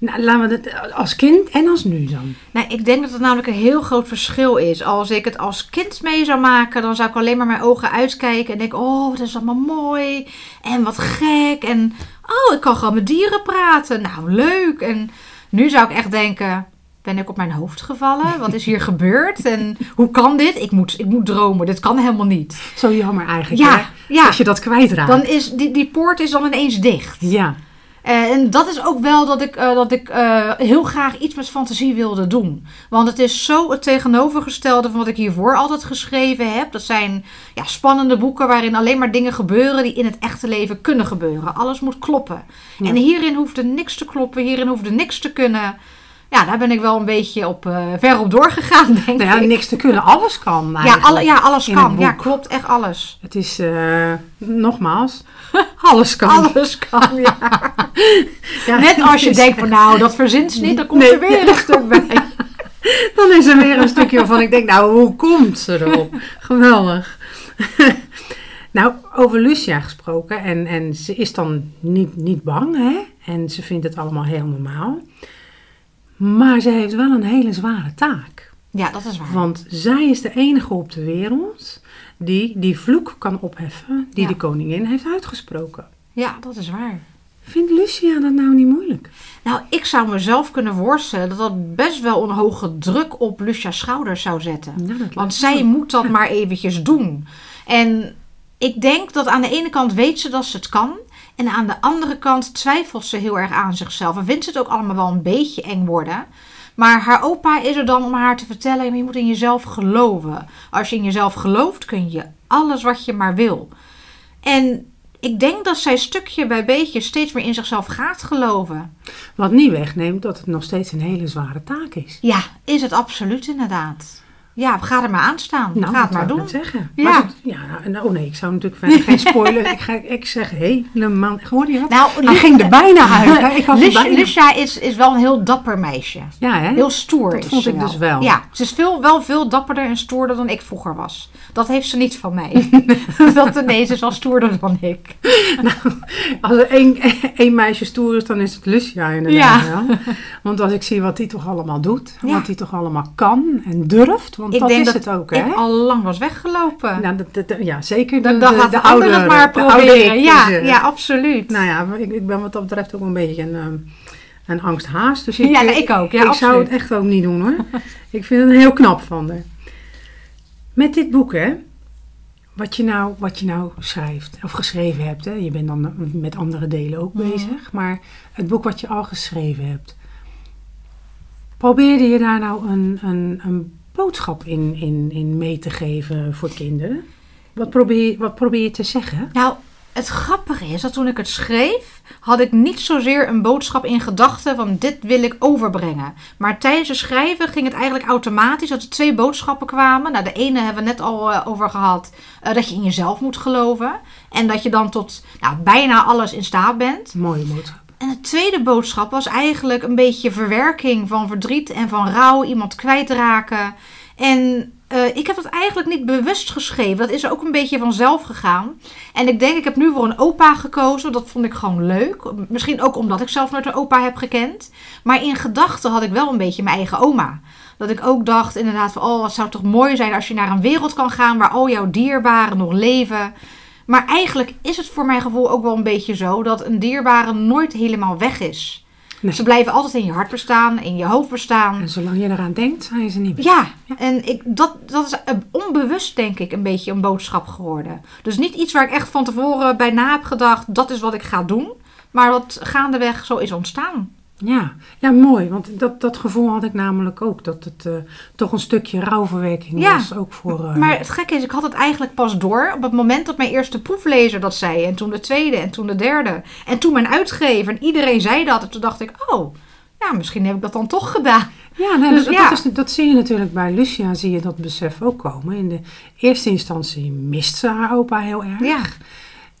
Nou, laten we het als kind en als nu dan. Nou, ik denk dat het namelijk een heel groot verschil is. Als ik het als kind mee zou maken, dan zou ik alleen maar mijn ogen uitkijken en denken: Oh, dat is allemaal mooi en wat gek. En oh, ik kan gewoon met dieren praten. Nou, leuk. En nu zou ik echt denken: Ben ik op mijn hoofd gevallen? Wat is hier gebeurd? En hoe kan dit? Ik moet, ik moet dromen. Dit kan helemaal niet. Zo jammer eigenlijk, Ja, hè? ja. Als je dat kwijtraakt. Dan is die, die poort is dan ineens dicht. Ja, en dat is ook wel dat ik, eh, dat ik eh, heel graag iets met fantasie wilde doen. Want het is zo het tegenovergestelde van wat ik hiervoor altijd geschreven heb. Dat zijn ja, spannende boeken waarin alleen maar dingen gebeuren die in het echte leven kunnen gebeuren. Alles moet kloppen. Ja. En hierin hoefde niks te kloppen, hierin hoefde niks te kunnen. Ja, daar ben ik wel een beetje op, eh, ver op doorgegaan, denk nou ja, ik. niks te kunnen. Alles kan ja, alle, ja, alles kan. Ja, klopt, echt alles. Het is, eh, nogmaals, alles kan. Alles kan, ja. Ja, Net als je denkt van nou, dat verzint ze niet, dan komt Nee. er weer een stuk bij. Dan is er weer een stukje waarvan ik denk, nou, hoe komt ze erop? Geweldig. nou, over Lucia gesproken. En, en ze is dan niet, niet bang, hè? En ze vindt het allemaal heel normaal. Maar ze heeft wel een hele zware taak. Ja, dat is waar. Want zij is de enige op de wereld die die vloek kan opheffen die Ja. de koningin heeft uitgesproken. Ja, dat is waar. Vindt Lucia dat nou niet moeilijk? Nou, ik zou mezelf kunnen voorstellen dat dat best wel een hoge druk op Lucia's schouders zou zetten. Nou, Want zij moet dat maar eventjes doen. En ik denk dat aan de ene kant weet ze dat ze het kan. En aan de andere kant twijfelt ze heel erg aan zichzelf. En vindt ze het ook allemaal wel een beetje eng worden. Maar haar opa is er dan om haar te vertellen: je moet in jezelf geloven. Als je in jezelf gelooft, kun je alles wat je maar wil. En ik denk dat zij stukje bij beetje steeds meer in zichzelf gaat geloven. Wat niet wegneemt dat het nog steeds een hele zware taak is. Ja, is het absoluut inderdaad. Ja, ga er maar aan staan. Nou, ga het maar doen. zeggen. Ja. Maar ze- ja, nou, oh nee, ik zou natuurlijk verder geen spoiler. ik, ga, ik zeg helemaal. Hoorde je dat? Nou, Hij ging er bijna uit. Ik had bijna- is, is wel een heel dapper meisje. Ja, hè? Heel stoer Dat is vond ze ik dus wel. Ja, ze is veel, wel veel dapperder en stoerder dan ik vroeger was. Dat heeft ze niet van mij. dat nee, ze is wel stoerder dan ik. Als er één, één meisje stoer is, dan is het Lucia inderdaad Ja. wel. Want als ik zie wat die toch allemaal doet, Ja. wat die toch allemaal kan en durft, want Ik dat denk is dat het ook, hè? Ik al lang was weggelopen. Nou, dat, dat- ja, zeker de, dan dacht de, de het maar proberen. Ja, eh, ja, absoluut. Nou ja, ik, ik ben wat dat betreft ook een beetje een, ehm, een angsthaas. Dus ik, Ja, ik ook. Ja, ik zou het echt ook niet doen hoor. ik vind het heel knap van haar. Met dit boek, hè, wat je nou, wat je nou schrijft, of geschreven hebt, hè, je bent dan met andere delen ook Mhm. bezig, maar het boek wat je al geschreven hebt, probeerde je daar nou een, een, een boodschap in, in, in mee te geven voor kinderen? Wat probeer, je- wat probeer je te zeggen? Nou, het grappige is dat toen ik het schreef, had ik niet zozeer een boodschap in gedachten van dit wil ik overbrengen. Maar tijdens het schrijven ging het eigenlijk automatisch dat er twee boodschappen kwamen. Nou, de ene hebben we net al eh, over gehad, eh, dat je in jezelf moet geloven. En dat je dan tot nou, bijna alles in staat bent. Mooie boodschap. En de tweede boodschap was eigenlijk een beetje verwerking van verdriet en van rouw, iemand kwijtraken. En eh, ik heb dat eigenlijk niet bewust geschreven. Dat is ook een beetje vanzelf gegaan. En ik denk, ik heb nu voor een opa gekozen. Dat vond ik gewoon leuk. Misschien ook omdat ik zelf nooit een opa heb gekend. Maar in gedachten had ik wel een beetje mijn eigen oma. Dat ik ook dacht inderdaad van, oh, wat zou toch mooi zijn als je naar een wereld kan gaan waar al jouw dierbaren nog leven. Maar eigenlijk is het voor mijn gevoel ook wel een beetje zo dat een dierbare nooit helemaal weg is. Nee. Ze blijven altijd in je hart bestaan, in je hoofd bestaan. En zolang je eraan denkt, zijn ze niet meer. Ja, en ik, dat, dat is onbewust denk ik een beetje een boodschap geworden. Dus niet iets waar ik echt van tevoren bij na heb gedacht, dat is wat ik ga doen. Maar wat gaandeweg zo is ontstaan. Ja, ja mooi. Want dat, dat gevoel had ik namelijk ook. Dat het eh, toch een stukje rouwverwerking Ja, was. Ook voor... eh, Maar het gekke is, ik had het eigenlijk pas door op het moment dat mijn eerste proeflezer dat zei. En toen de tweede en toen de derde. En toen mijn uitgever. En iedereen zei dat. En toen dacht ik, oh, ja, misschien heb ik dat dan toch gedaan. Ja, nee, Dus dat, ja. Dat, is, dat zie je natuurlijk bij Lucia, zie je dat besef ook komen. In de eerste instantie mist ze haar opa heel erg. Ja,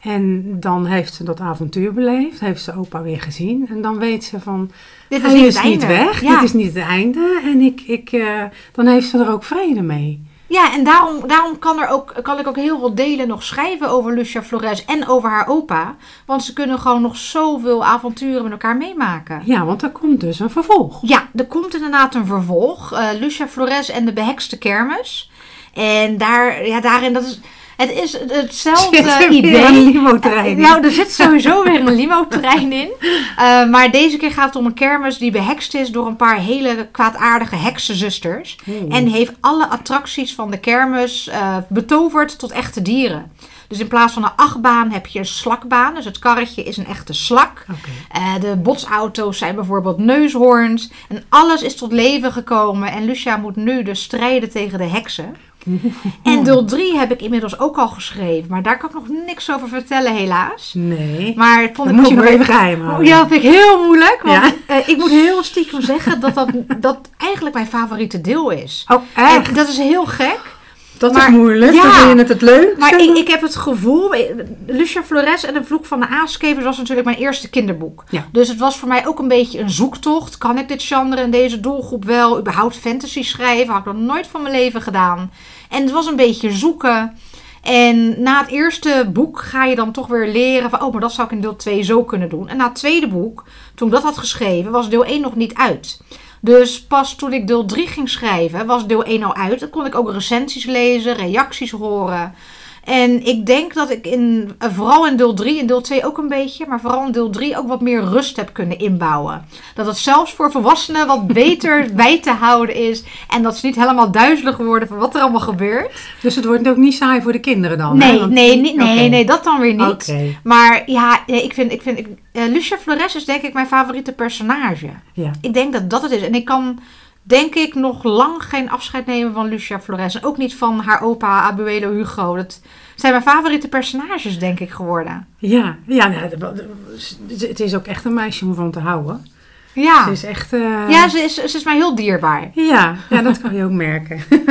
En dan heeft ze dat avontuur beleefd, heeft ze opa weer gezien. En dan weet ze van, dit is hij niet is weg, Ja. dit is niet het einde. En ik, ik, eh, dan heeft ze er ook vrede mee. Ja, en daarom, daarom kan, er ook, kan ik ook heel veel delen nog schrijven over Lucia Flores en over haar opa. Want ze kunnen gewoon nog zoveel avonturen met elkaar meemaken. Ja, want er komt dus een vervolg. Ja, er komt inderdaad een vervolg. eh, Lucia Flores en de behekste kermis. En daar, ja, daarin, dat is, het is hetzelfde idee. een limo-trein in? Nou, er zit sowieso weer een limo-terrein in. Eh, maar deze keer gaat het om een kermis die behekst is door een paar hele kwaadaardige heksenzusters. Hmm. En heeft alle attracties van de kermis eh, betoverd tot echte dieren. Dus in plaats van een achtbaan heb je een slakbaan. Dus het karretje is een echte slak. Eh, de botsauto's zijn bijvoorbeeld neushoorns. En alles is tot leven gekomen. En Lucia moet nu dus strijden tegen de heksen. En deel 3 heb ik inmiddels ook al geschreven. Maar daar kan ik nog niks over vertellen, helaas. Nee, Maar het vond ik moet je nog even geheim houden. Ja, dat vind ik heel moeilijk. Want Ja? eh, ik moet heel stiekem zeggen dat dat, dat eigenlijk mijn favoriete deel is. Oh, En echt? dat is heel gek. Dat maar- is moeilijk. ja. Dan vind je het het leuk. Maar ik, ik heb het gevoel... Lucia Flores en de Vloek van de Aaskevers was natuurlijk mijn eerste kinderboek. Ja. Dus het was voor mij ook een beetje een zoektocht. Kan ik dit genre en deze doelgroep wel überhaupt fantasy schrijven? Had ik nog nooit van mijn leven gedaan. En het was een beetje zoeken. En na het eerste boek ga je dan toch weer leren van... oh, maar dat zou ik in deel 2 zo kunnen doen. En na het tweede boek, toen ik dat had geschreven... was deel 1 nog niet uit. Dus pas toen ik deel 3 ging schrijven, was deel 1 al uit. Dan kon ik ook recensies lezen, reacties horen. En ik denk dat ik in, eh, vooral in deel 3 en deel 2 ook een beetje, maar vooral in deel 3 ook wat meer rust heb kunnen inbouwen. Dat het zelfs voor volwassenen wat beter bij te houden is. En dat ze niet helemaal duizelig worden van wat er allemaal gebeurt. Dus het wordt ook niet saai voor de kinderen dan? Nee, Want- nee, nee, nee, dat dan weer niet. Maar ja, ik vind, ik vind ik, eh, Lucia Flores is denk ik mijn favoriete personage. ja. Ik denk dat dat het is. En ik kan, denk ik, nog lang geen afscheid nemen van Lucia Flores. En ook niet van haar opa Abuelo Hugo. Dat zijn mijn favoriete personages, denk ik, geworden. Ja, ja nou, het is ook echt een meisje om van te houden. Ja, Ze is echt... eh, ja ze, is, ze is mij heel dierbaar. ja, ja, dat kan je ook merken.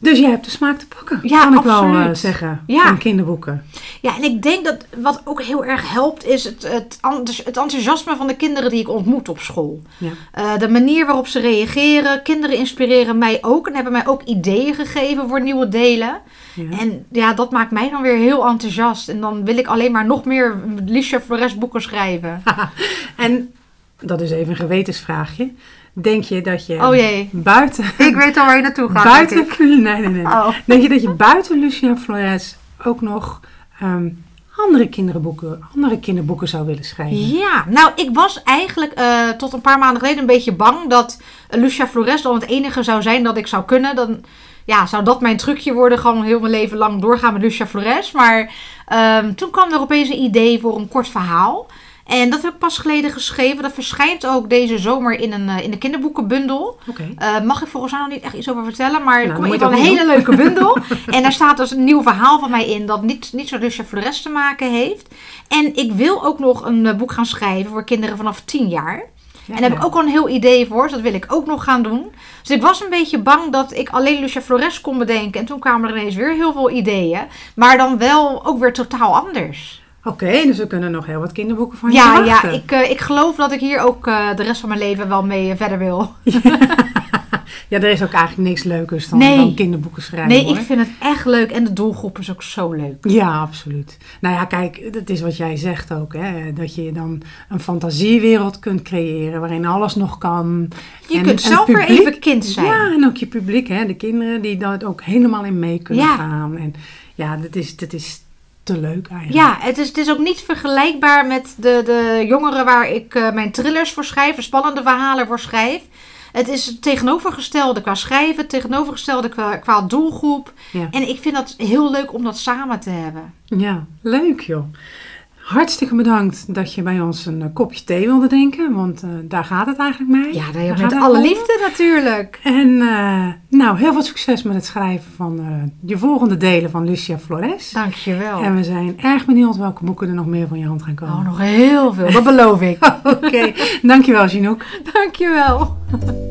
dus jij hebt de smaak te pakken, Ja, kan ik wel eh, zeggen, Ja. van kinderboeken. Ja, en ik denk dat wat ook heel erg helpt, is het, het, enthous- het enthousiasme van de kinderen die ik ontmoet op school. Ja. Eh, de manier waarop ze reageren. Kinderen inspireren mij ook en hebben mij ook ideeën gegeven voor nieuwe delen. Ja. En ja, dat maakt mij dan weer heel enthousiast. En dan wil ik alleen maar nog meer Licia Flores boeken schrijven. En dat is even een gewetensvraagje. Denk je dat je Oh jee. buiten... Ik weet al waar je naartoe gaat. buiten nee, nee, nee. Oh. Denk je dat je buiten Lucia Flores ook nog ehm, andere kinderboeken, andere kinderboeken zou willen schrijven? Ja, nou, ik was eigenlijk eh, tot een paar maanden geleden een beetje bang dat Lucia Flores dan het enige zou zijn dat ik zou kunnen. Dan ja, zou dat mijn trucje worden, gewoon heel mijn leven lang doorgaan met Lucia Flores. Maar ehm, toen kwam er opeens een idee voor een kort verhaal. En dat heb ik pas geleden geschreven. Dat verschijnt ook deze zomer in een, eh, in de kinderboekenbundel. Eh, mag ik volgens mij nog niet echt iets over vertellen, maar er Nou, komt je geval een hele leuke bundel. en daar staat dus een nieuw verhaal van mij in dat niet, niet zo Lucia Flores te maken heeft. En ik wil ook nog een eh, boek gaan schrijven voor kinderen vanaf 10 jaar. Ja, en daar heb ik ook al een heel idee voor, dus dat wil ik ook nog gaan doen. Dus ik was een beetje bang dat ik alleen Lucia Flores kon bedenken. En toen kwamen er ineens weer heel veel ideeën. Maar dan wel ook weer totaal anders. Oké, dus we kunnen nog heel wat kinderboeken van je Ja, ja ik, eh, ik geloof dat ik hier ook eh, de rest van mijn leven wel mee eh, verder wil. Ja, er is ook eigenlijk niks leukers dan, Nee. dan kinderboeken schrijven. Nee, hoor. ik vind het echt leuk. En de doelgroep is ook zo leuk. Ja, absoluut. Nou ja, kijk, dat is wat jij zegt ook. Hè? Dat je dan een fantasiewereld kunt creëren waarin alles nog kan. Je En- kunt en zelf weer even kind zijn. Ja, en ook je publiek, hè? de kinderen die daar ook helemaal in mee kunnen Ja. gaan. En ja, dat is, dat is te leuk eigenlijk. Ja, het is, het is ook niet vergelijkbaar met de, de jongeren waar ik eh, mijn thrillers voor schrijf, de spannende verhalen voor schrijf. Het is het tegenovergestelde qua schrijven, tegenovergestelde qua, qua doelgroep. Ja. En ik vind dat heel leuk om dat samen te hebben. Ja, leuk joh. Hartstikke bedankt dat je bij ons een eh, kopje thee wilde drinken, want eh, daar gaat het eigenlijk mee. Ja, Daar met gaat het alle om. liefde natuurlijk. En eh, nou, heel veel succes met het schrijven van je volgende delen van Lucia Flores. Dankjewel. En we zijn erg benieuwd welke boeken er nog meer van je hand gaan komen. Oh, nog heel veel, dat beloof ik. Oké, dankjewel Ginoek. Dankjewel.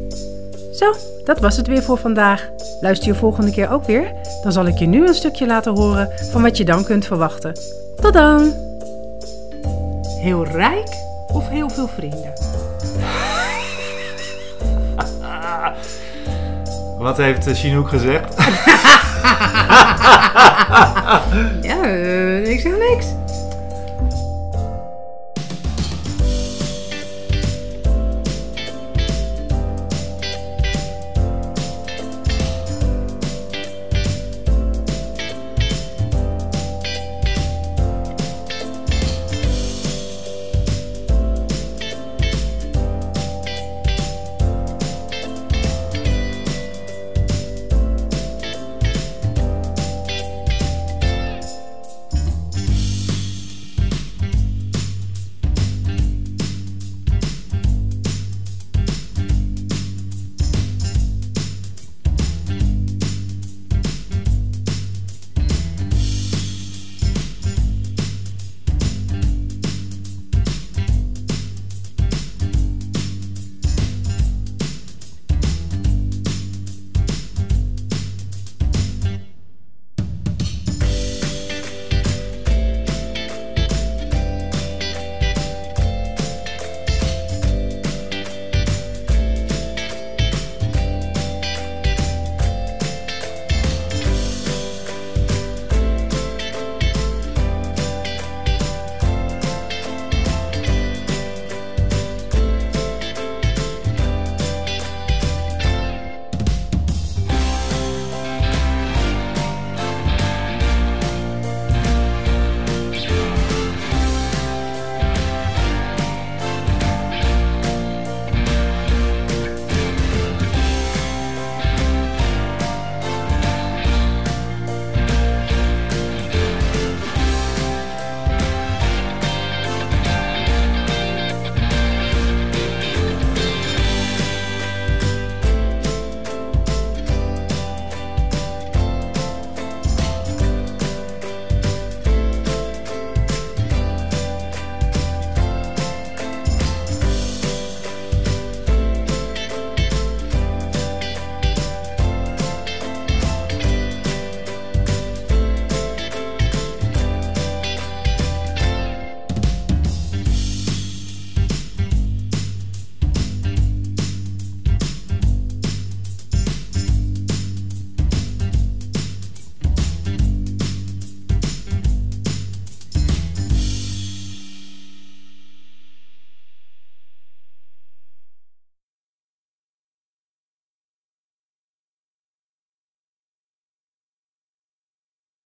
Zo, dat was het weer voor vandaag. Luister je volgende keer ook weer? Dan zal ik je nu een stukje laten horen van wat je dan kunt verwachten. Tot dan! Heel rijk of heel veel vrienden? Wat heeft eh, Chinook gezegd? Ja, eh, ik zeg niks.